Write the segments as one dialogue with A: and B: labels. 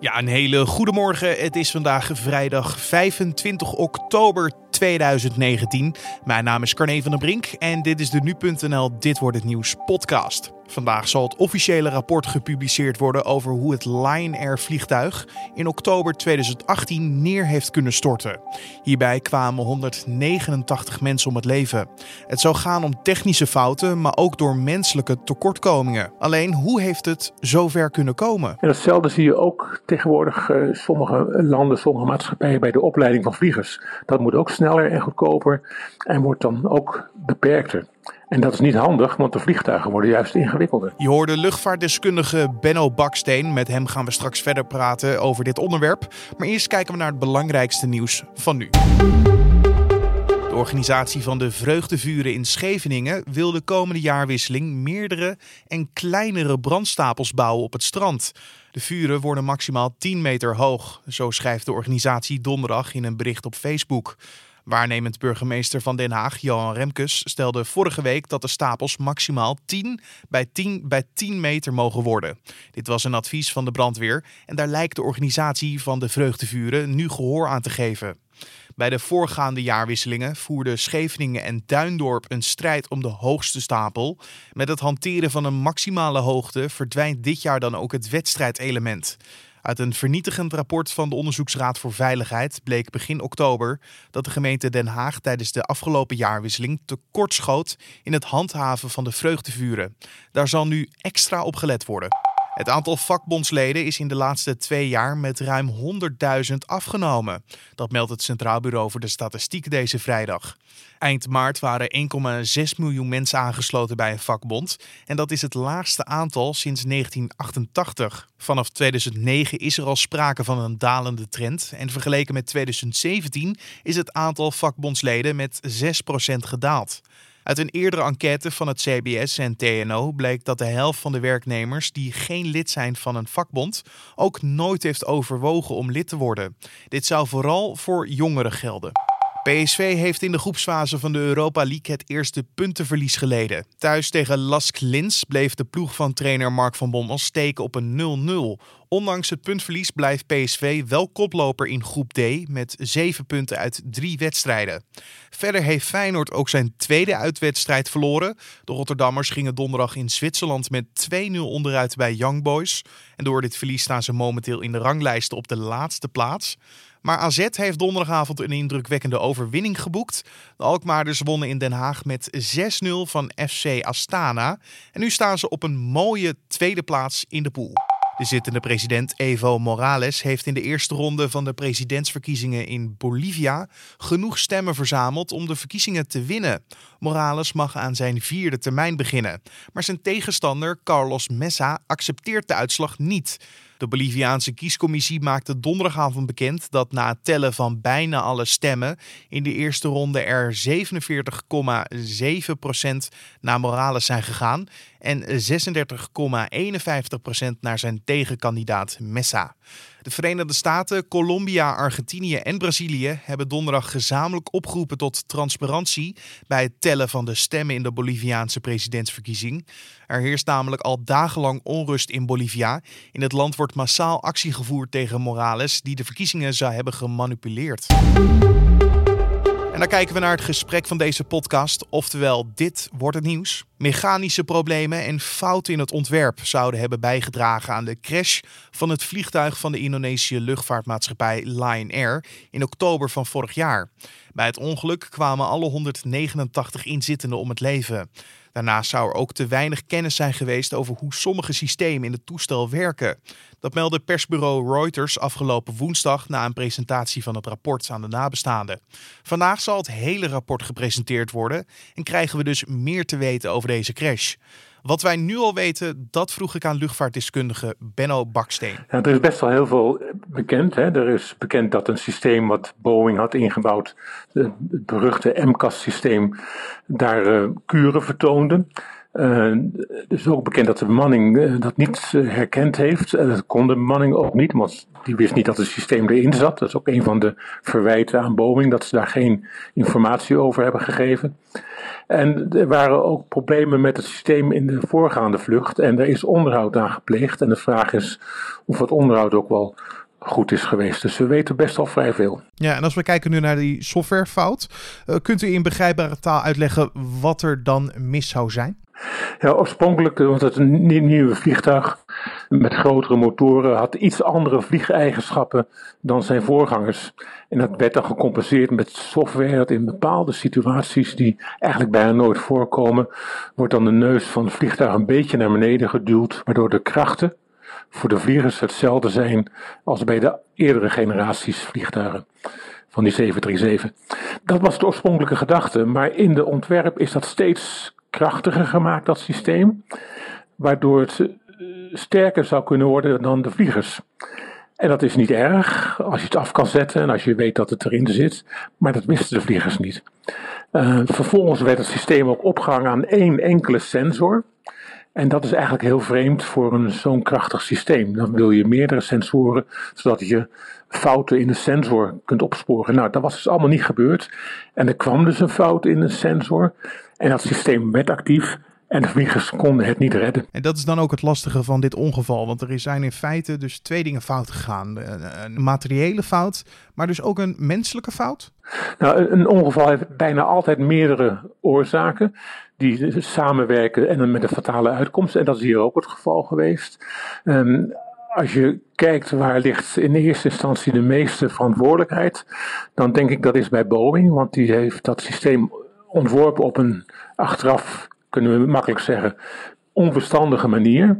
A: Ja, een hele goede morgen. Het is vandaag vrijdag 25 oktober 2019. Mijn naam is Carne van der Brink en dit is de Nu.nl Dit Wordt Het Nieuws podcast. Vandaag zal het officiële rapport gepubliceerd worden over hoe het Lion Air vliegtuig in oktober 2018 neer heeft kunnen storten. Hierbij kwamen 189 mensen om het leven. Het zou gaan om technische fouten, maar ook door menselijke tekortkomingen. Alleen hoe heeft het zover kunnen komen?
B: En zie je ook tegenwoordig uh, sommige landen, sommige maatschappijen bij de opleiding van vliegers. Dat moet ook sneller en goedkoper en wordt dan ook beperkter. En dat is niet handig, want de vliegtuigen worden juist ingewikkelder.
A: Je hoorde luchtvaartdeskundige Benno Baksteen. Met hem gaan we straks verder praten over dit onderwerp. Maar eerst kijken we naar het belangrijkste nieuws van nu. De organisatie van de Vreugdevuren in Scheveningen wil de komende jaarwisseling meerdere en kleinere brandstapels bouwen op het strand. De vuren worden maximaal 10 meter hoog, zo schrijft de organisatie donderdag in een bericht op Facebook. Waarnemend burgemeester van Den Haag, Johan Remkes, stelde vorige week dat de stapels maximaal 10 bij 10 bij 10 meter mogen worden. Dit was een advies van de brandweer en daar lijkt de organisatie van de Vreugdevuren nu gehoor aan te geven. Bij de voorgaande jaarwisselingen voerden Scheveningen en Duindorp een strijd om de hoogste stapel. Met het hanteren van een maximale hoogte verdwijnt dit jaar dan ook het wedstrijdelement. Uit een vernietigend rapport van de Onderzoeksraad voor Veiligheid bleek begin oktober dat de gemeente Den Haag tijdens de afgelopen jaarwisseling tekortschoot in het handhaven van de vreugdevuren. Daar zal nu extra op gelet worden. Het aantal vakbondsleden is in de laatste twee jaar met ruim 100.000 afgenomen. Dat meldt het Centraal Bureau voor de Statistiek deze vrijdag. Eind maart waren 1,6 miljoen mensen aangesloten bij een vakbond. En dat is het laagste aantal sinds 1988. Vanaf 2009 is er al sprake van een dalende trend. En vergeleken met 2017 is het aantal vakbondsleden met 6% gedaald. Uit een eerdere enquête van het CBS en TNO bleek dat de helft van de werknemers die geen lid zijn van een vakbond ook nooit heeft overwogen om lid te worden. Dit zou vooral voor jongeren gelden. PSV heeft in de groepsfase van de Europa League het eerste puntenverlies geleden. Thuis tegen Lask Lins bleef de ploeg van trainer Mark van Bommel steken op een 0-0. Ondanks het puntverlies blijft PSV wel koploper in groep D met 7 punten uit 3 wedstrijden. Verder heeft Feyenoord ook zijn tweede uitwedstrijd verloren. De Rotterdammers gingen donderdag in Zwitserland met 2-0 onderuit bij Young Boys. En door dit verlies staan ze momenteel in de ranglijsten op de laatste plaats. Maar AZ heeft donderdagavond een indrukwekkende overwinning geboekt. De Alkmaarders wonnen in Den Haag met 6-0 van FC Astana. En nu staan ze op een mooie tweede plaats in de pool. De zittende president Evo Morales heeft in de eerste ronde van de presidentsverkiezingen in Bolivia genoeg stemmen verzameld om de verkiezingen te winnen. Morales mag aan zijn vierde termijn beginnen, maar zijn tegenstander Carlos Mesa accepteert de uitslag niet. De Boliviaanse kiescommissie maakte donderdagavond bekend dat na het tellen van bijna alle stemmen in de eerste ronde er 47,7% naar Morales zijn gegaan en 36,51% naar zijn tegenkandidaat Messa. De Verenigde Staten, Colombia, Argentinië en Brazilië hebben donderdag gezamenlijk opgeroepen tot transparantie bij het tellen van de stemmen in de Boliviaanse presidentsverkiezing. Er heerst namelijk al dagenlang onrust in Bolivia. In het land wordt massaal actie gevoerd tegen Morales, die de verkiezingen zou hebben gemanipuleerd. Dan kijken we naar het gesprek van deze podcast. Oftewel, dit wordt het nieuws. Mechanische problemen en fouten in het ontwerp zouden hebben bijgedragen aan de crash van het vliegtuig van de Indonesische luchtvaartmaatschappij Lion Air in oktober van vorig jaar. Bij het ongeluk kwamen alle 189 inzittenden om het leven. Daarnaast zou er ook te weinig kennis zijn geweest over hoe sommige systemen in het toestel werken. Dat meldde persbureau Reuters afgelopen woensdag na een presentatie van het rapport aan de nabestaanden. Vandaag zal het hele rapport gepresenteerd worden en krijgen we dus meer te weten over deze crash. Wat wij nu al weten, dat vroeg ik aan luchtvaartdeskundige Benno Baksteen.
B: Er is best wel heel veel bekend. Hè. Er is bekend dat een systeem wat Boeing had ingebouwd, het beruchte MCAS-systeem, daar uh, kuren vertoonde. Het is ook bekend dat de bemanning dat niet herkend heeft. dat kon de bemanning ook niet, want die wist niet dat het systeem erin zat. Dat is ook een van de verwijten aan Boeing, dat ze daar geen informatie over hebben gegeven. En er waren ook problemen met het systeem in de voorgaande vlucht. En er is onderhoud aan gepleegd. En de vraag is of het onderhoud ook wel goed is geweest. Dus we weten best wel vrij veel.
A: Ja, en als we kijken nu naar die softwarefout, uh, kunt u in begrijpbare taal uitleggen wat er dan mis zou zijn?
B: Ja, oorspronkelijk was het een nieuwe vliegtuig met grotere motoren, had iets andere vliegeigenschappen dan zijn voorgangers. En dat werd dan gecompenseerd met software dat in bepaalde situaties die eigenlijk bijna nooit voorkomen, wordt dan de neus van het vliegtuig een beetje naar beneden geduwd, waardoor de krachten voor de vliegers hetzelfde zijn als bij de eerdere generaties vliegtuigen van die 737. Dat was de oorspronkelijke gedachte, maar in de ontwerp is dat steeds krachtiger gemaakt, dat systeem, waardoor het eh, sterker zou kunnen worden dan de vliegers. En dat is niet erg als je het af kan zetten en als je weet dat het erin zit, maar dat wisten de vliegers niet. Uh, vervolgens werd het systeem ook opgehangen aan één enkele sensor. En dat is eigenlijk heel vreemd voor zo'n krachtig systeem. Dan wil je meerdere sensoren, zodat je fouten in de sensor kunt opsporen. Nou, dat was dus allemaal niet gebeurd. En er kwam dus een fout in de sensor. En dat systeem werd actief. En de vliegers konden het niet redden.
A: En dat is dan ook het lastige van dit ongeval. Want er zijn in feite dus twee dingen fout gegaan. Een materiële fout, maar dus ook een menselijke fout?
B: Nou, een ongeval heeft bijna altijd meerdere oorzaken die samenwerken en met een fatale uitkomst. En dat is hier ook het geval geweest. Um, als je kijkt waar ligt in eerste instantie de meeste verantwoordelijkheid, dan denk ik dat is bij Boeing, want die heeft dat systeem ontworpen op een achteraf, kunnen we makkelijk zeggen, onverstandige manier.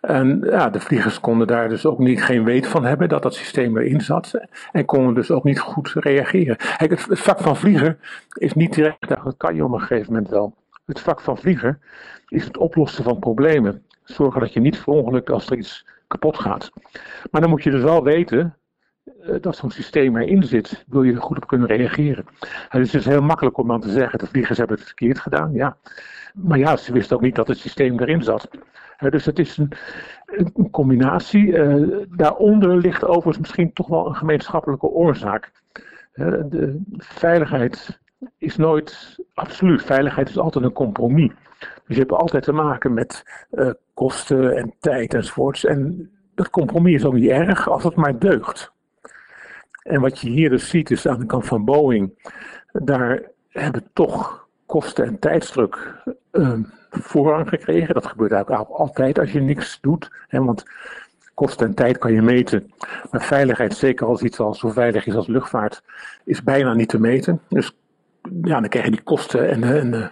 B: En ja, de vliegers konden daar dus ook niet, geen weet van hebben dat dat systeem erin zat. En konden dus ook niet goed reageren. Kijk, het, vak van vlieger is niet direct, dat kan je op een gegeven moment wel. Het vak van vlieger is het oplossen van problemen. Zorgen dat je niet verongelukt als er iets kapot gaat. Maar dan moet je dus wel weten dat zo'n systeem erin zit. Wil je er goed op kunnen reageren. En het is heel makkelijk om dan te zeggen: de vliegers hebben het verkeerd gedaan. Ja. Maar ja, ze wisten ook niet dat het systeem erin zat. Dus het is een, combinatie. Uh, daaronder ligt overigens misschien toch wel een gemeenschappelijke oorzaak. de veiligheid is nooit absoluut. Veiligheid is altijd een compromis. Dus je hebt altijd te maken met uh, kosten en tijd enzovoorts. En dat compromis is ook niet erg als het maar deugt. En wat je hier dus ziet is aan de kant van Boeing, daar hebben toch kosten en tijdsdruk uh, voorrang gekregen. Dat gebeurt eigenlijk altijd als je niks doet. Hè, want kosten en tijd kan je meten. Maar veiligheid, zeker als iets al zo veilig is als luchtvaart, is bijna niet te meten. Dus ja, dan krijg je die kosten en de, en de,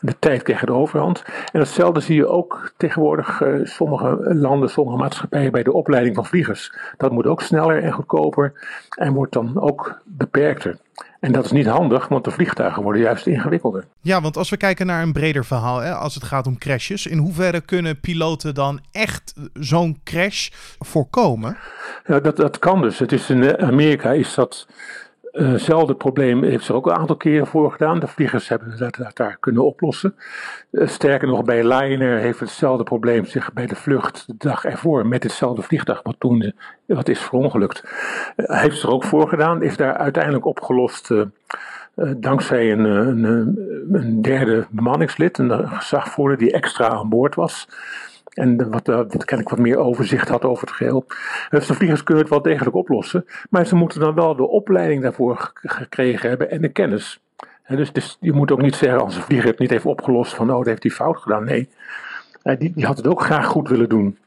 B: de tijd krijgen de overhand. En hetzelfde zie je ook tegenwoordig uh, sommige landen, sommige maatschappijen bij de opleiding van vliegers. Dat moet ook sneller en goedkoper en wordt dan ook beperkter. En dat is niet handig, want de vliegtuigen worden juist ingewikkelder.
A: Ja, want als we kijken naar een breder verhaal, hè, als het gaat om crashes, in hoeverre kunnen piloten dan echt zo'n crash voorkomen?
B: Ja, dat, dat kan dus. Het is in Amerika is dat Hetzelfde probleem heeft er ook een aantal keren voor gedaan. De vliegers hebben dat, daar kunnen oplossen. Uh, sterker nog, bij Lion heeft hetzelfde probleem zich bij de vlucht de dag ervoor met hetzelfde vliegtuig wat toen wat is verongelukt. Uh, heeft er ook voor gedaan, is daar uiteindelijk opgelost dankzij een, een, een, derde bemanningslid, een gezagvoerder die extra aan boord was. En wat, uh, ik wat meer overzicht had over het geheel. Dus de vliegers kunnen het wel degelijk oplossen. Maar ze moeten dan wel de opleiding daarvoor gekregen hebben en de kennis. En dus, je moet ook niet zeggen als een vlieger het niet heeft opgelost van oh, dat heeft hij fout gedaan. Nee, die, die had het ook graag goed willen doen.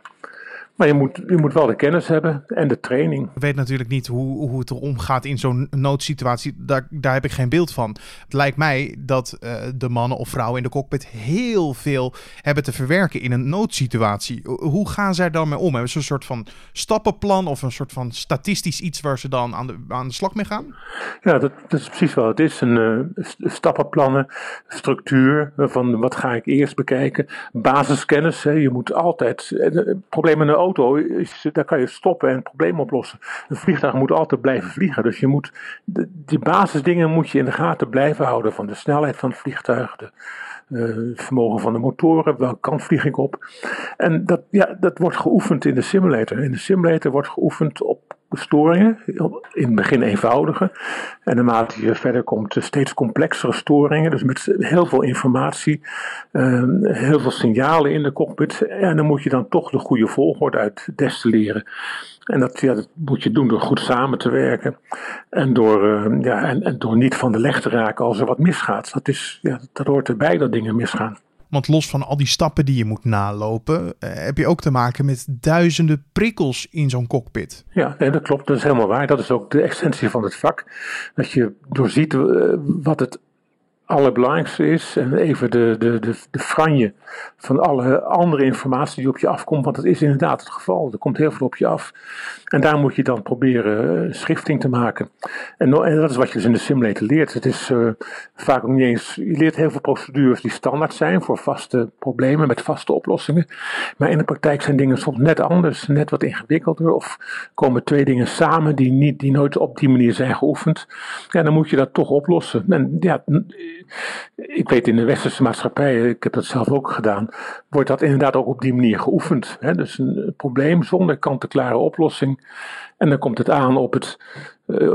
B: Maar je moet, je moet wel de kennis hebben en de training.
A: Ik weet natuurlijk niet hoe, hoe het erom gaat in zo'n noodsituatie. Daar, daar heb ik geen beeld van. Het lijkt mij dat uh, de mannen of vrouwen in de cockpit heel veel hebben te verwerken in een noodsituatie. Hoe gaan zij daarmee om? Hebben ze een soort van stappenplan of een soort van statistisch iets waar ze dan aan de, aan de slag mee gaan?
B: Ja, dat, dat is precies wel. Het is een uh, stappenplannen, structuur van wat ga ik eerst bekijken. Basiskennis, hè. je moet altijd. Uh, problemen auto, is, daar kan je stoppen en het probleem oplossen. Een vliegtuig moet altijd blijven vliegen. Dus je moet, die basisdingen moet je in de gaten blijven houden. Van de snelheid van het vliegtuig, de, het vermogen van de motoren, welke kant vlieg ik op. En dat, ja, dat wordt geoefend in de simulator. In de simulator wordt geoefend op storingen. In het begin eenvoudige. En naarmate je verder komt, steeds complexere storingen. Dus met heel veel informatie, ehm, heel veel signalen in de cockpit. En dan moet je dan toch de goede volgorde uit destilleren. En dat, dat moet je doen door goed samen te werken. En door, ehm, ja, en, en, door niet van de leg te raken als er wat misgaat. Dat, is, ja, dat hoort erbij dat dingen misgaan.
A: Want los van al die stappen die je moet nalopen, eh, heb je ook te maken met duizenden prikkels in zo'n cockpit.
B: Ja, dat klopt. Dat is helemaal waar. Dat is ook de essentie van het vak. Dat je doorziet uh, wat het allerbelangrijkste is. En even de, de, de, de franje van alle andere informatie die op je afkomt. Want dat is inderdaad het geval. Er komt heel veel op je af. En daar moet je dan proberen uh, schifting te maken. En, en, dat is wat je dus in de simulator leert. Het is uh, vaak ook niet eens. Je leert heel veel procedures die standaard zijn voor vaste problemen met vaste oplossingen. Maar in de praktijk zijn dingen soms net anders, net wat ingewikkelder. Of komen twee dingen samen die, niet, die nooit op die manier zijn geoefend. Ja, dan moet je dat toch oplossen. En ja, ik weet in de westerse maatschappij, ik heb dat zelf ook gedaan, wordt dat inderdaad ook op die manier geoefend. Hè? Dus een probleem zonder kant-en-klare oplossing. En dan komt het aan op het uh,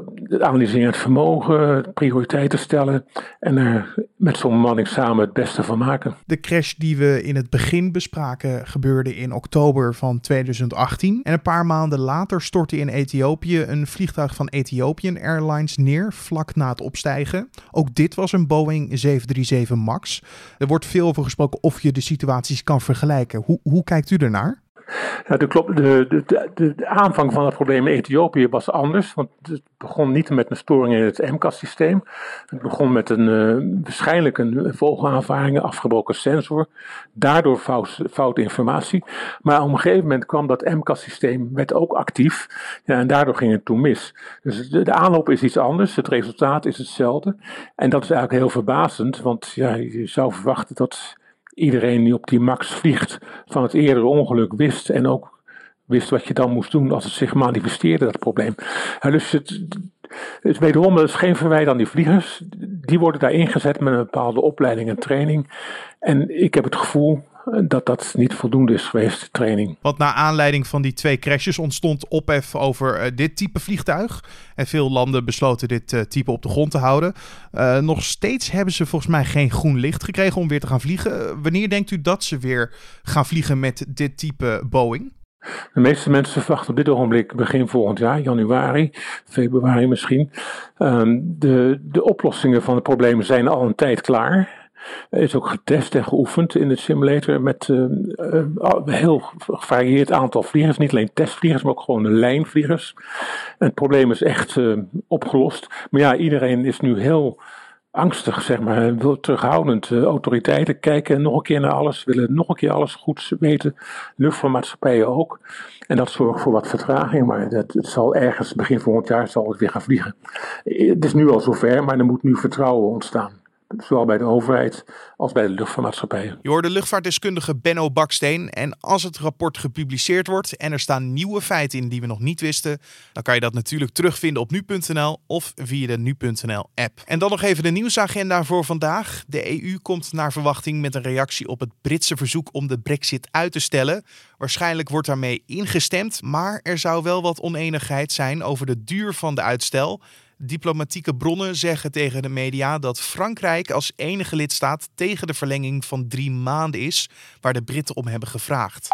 B: het vermogen, prioriteiten stellen en er met zo'n manning samen het beste van maken.
A: De crash die we in het begin bespraken gebeurde in oktober van 2018. En een paar maanden later stortte in Ethiopië een vliegtuig van Ethiopian Airlines neer vlak na het opstijgen. Ook dit was een Boeing 737 MAX. Er wordt veel over gesproken of je de situaties kan vergelijken. Hoe, hoe kijkt u ernaar?
B: Ja, de, de, de, de, aanvang van het probleem in Ethiopië was anders. Want het begon niet met een storing in het MCAS-systeem. Het begon met een, uh, waarschijnlijk een vogelaanvaring, afgebroken sensor. Daardoor fout, fout informatie. Maar op een gegeven moment kwam dat MCAS-systeem werd ook actief. Ja, en daardoor ging het toen mis. Dus de, de, aanloop is iets anders. Het resultaat is hetzelfde. En dat is eigenlijk heel verbazend. Want ja, je zou verwachten dat iedereen die op die max vliegt van het eerdere ongeluk wist en ook wist wat je dan moest doen als het zich manifesteerde, dat probleem. dus het, het wederom, is geen verwijt aan die vliegers. Die worden daar ingezet met een bepaalde opleiding en training. En ik heb het gevoel dat dat niet voldoende is geweest, training.
A: Want na aanleiding van die twee crashes ontstond ophef over uh, dit type vliegtuig. En veel landen besloten dit uh, type op de grond te houden. Uh, nog steeds hebben ze volgens mij geen groen licht gekregen om weer te gaan vliegen. Wanneer denkt u dat ze weer gaan vliegen met dit type Boeing?
B: De meeste mensen verwachten op dit ogenblik begin volgend jaar, januari, februari misschien. Um, de, de oplossingen van de problemen zijn al een tijd klaar. Is ook getest en geoefend in de simulator met uh, een heel gevarieerd aantal vliegers. Niet alleen testvliegers, maar ook gewoon lijnvliegers. Het probleem is echt uh, opgelost. Maar ja, iedereen is nu heel angstig, zeg maar, wil terughoudend. Uh, autoriteiten kijken nog een keer naar alles, willen nog een keer alles goed weten. Luchtvaartmaatschappijen ook. En dat zorgt voor wat vertraging, maar dat, het zal ergens begin volgend jaar zal het weer gaan vliegen. Het is nu al zover, maar er moet nu vertrouwen ontstaan. Zowel bij de overheid als bij de luchtvaartmaatschappijen.
A: Je hoort de luchtvaartdeskundige Benno Baksteen. En als het rapport gepubliceerd wordt en er staan nieuwe feiten in die we nog niet wisten, dan kan je dat natuurlijk terugvinden op nu.nl of via de nu.nl app. En dan nog even de nieuwsagenda voor vandaag. De EU komt naar verwachting met een reactie op het Britse verzoek om de Brexit uit te stellen. Waarschijnlijk wordt daarmee ingestemd, maar er zou wel wat oneenigheid zijn over de duur van de uitstel. Diplomatieke bronnen zeggen tegen de media dat Frankrijk als enige lidstaat tegen de verlenging van drie maanden is, waar de Britten om hebben gevraagd.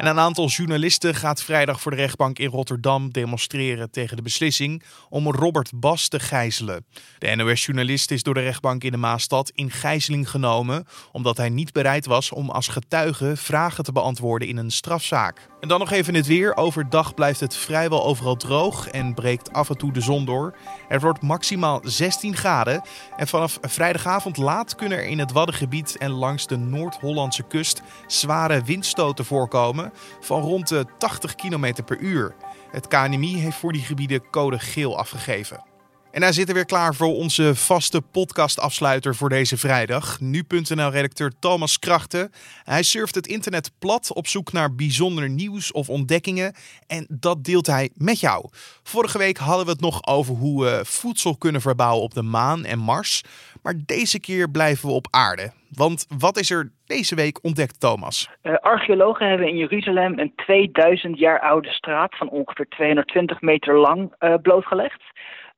A: En een aantal journalisten gaat vrijdag voor de rechtbank in Rotterdam demonstreren tegen de beslissing om Robert Bas te gijzelen. De NOS-journalist is door de rechtbank in de Maastad in gijzeling genomen omdat hij niet bereid was om als getuige vragen te beantwoorden in een strafzaak. En dan nog even het weer. Overdag blijft het vrijwel overal droog en breekt af en toe de zon door. Er wordt maximaal 16 graden. En vanaf vrijdagavond laat kunnen er in het Waddengebied en langs de Noord-Hollandse kust zware windstoten voorkomen van rond de 80 km per uur. Het KNMI heeft voor die gebieden code geel afgegeven. En hij zit er weer klaar voor onze vaste podcastafsluiter voor deze vrijdag. Nu.nl-redacteur Thomas Krachten. Hij surft het internet plat op zoek naar bijzonder nieuws of ontdekkingen. En dat deelt hij met jou. Vorige week hadden we het nog over hoe we voedsel kunnen verbouwen op de maan en Mars. Maar deze keer blijven we op aarde. Want wat is er deze week ontdekt, Thomas?
C: Uh, archeologen hebben in Jeruzalem een 2000 jaar oude straat van ongeveer 220 meter lang uh, blootgelegd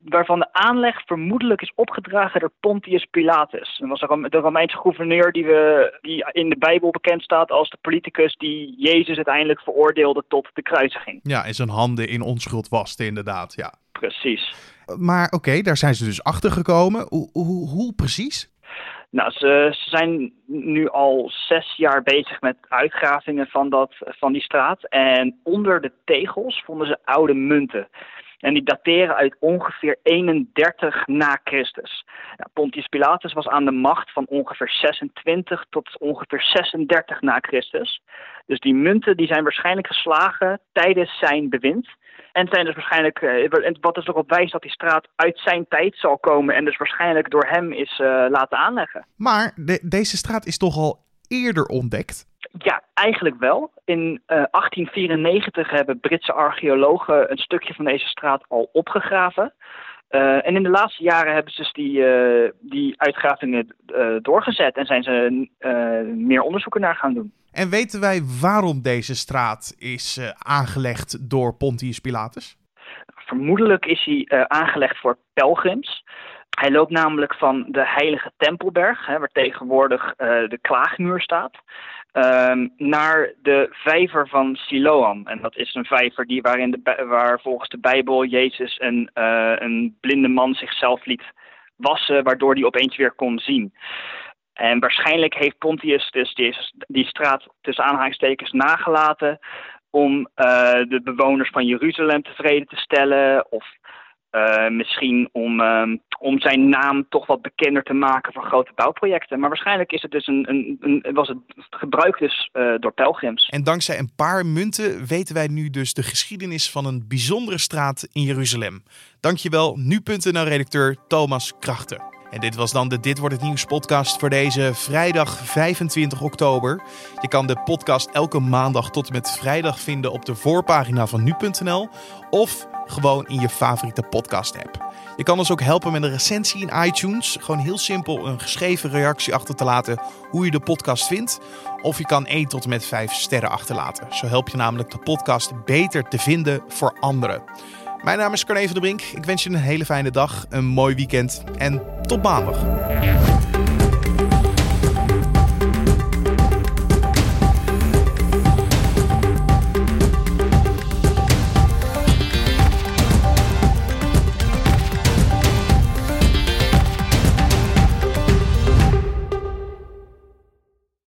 C: waarvan de aanleg vermoedelijk is opgedragen door Pontius Pilatus. Dat was de Romeinse gouverneur die, we, die in de Bijbel bekend staat als de politicus die Jezus uiteindelijk veroordeelde tot de kruisiging.
A: Ja, en zijn handen in onschuld waste inderdaad, ja.
C: Precies.
A: Maar oké, daar zijn ze dus achter gekomen. Hoe, hoe, hoe precies?
C: Nou, ze, ze, zijn nu al zes jaar bezig met uitgravingen van, dat, van die straat. En onder de tegels vonden ze oude munten. En die dateren uit ongeveer 31 na Christus. Pontius Pilatus was aan de macht van ongeveer 26 tot ongeveer 36 na Christus. Dus die munten die zijn waarschijnlijk geslagen tijdens zijn bewind. En zijn dus waarschijnlijk, uh, wat dus erop wijst dat die straat uit zijn tijd zal komen en dus waarschijnlijk door hem is uh, laten aanleggen.
A: Maar de, deze straat is toch al eerder ontdekt?
C: Ja, eigenlijk wel. In uh, eh, 1894 hebben Britse archeologen een stukje van deze straat al opgegraven. Uh, en in de laatste jaren hebben ze dus die, uh, die uitgravingen doorgezet en zijn ze meer onderzoeken naar gaan doen.
A: En weten wij waarom deze straat is aangelegd door Pontius Pilatus?
C: Vermoedelijk is hij aangelegd voor pelgrims. Hij loopt namelijk van de Heilige Tempelberg, hè, waar tegenwoordig de klaagmuur staat. Ehm, naar de vijver van Siloam. En dat is een vijver die waarin de, waar volgens de Bijbel Jezus een, uh, een blinde man zichzelf liet wassen, waardoor hij opeens weer kon zien. En waarschijnlijk heeft Pontius dus die, die straat tussen aanhalingstekens nagelaten om uh, de bewoners van Jeruzalem tevreden te stellen of uh, misschien om, uh, om zijn naam toch wat bekender te maken voor grote bouwprojecten. Maar waarschijnlijk is het dus een, een, een was het gebruikt dus uh, door pelgrims.
A: En dankzij een paar munten weten wij nu dus de geschiedenis van een bijzondere straat in Jeruzalem. Dankjewel, nu.nl-redacteur Thomas Krachten. En dit was dan de Dit wordt het nieuws podcast voor deze vrijdag 25 oktober. Je kan de podcast elke maandag tot en met vrijdag vinden op de voorpagina van nu.nl of gewoon in je favoriete podcast app. Je kan ons ook helpen met een recensie in iTunes. Gewoon heel simpel een geschreven reactie achter te laten hoe je de podcast vindt. Of je kan 1 tot en met 5 sterren achterlaten. Zo help je namelijk de podcast beter te vinden voor anderen. Mijn naam is Carne van der Brink. Ik wens je een hele fijne dag, een mooi weekend en tot maandag.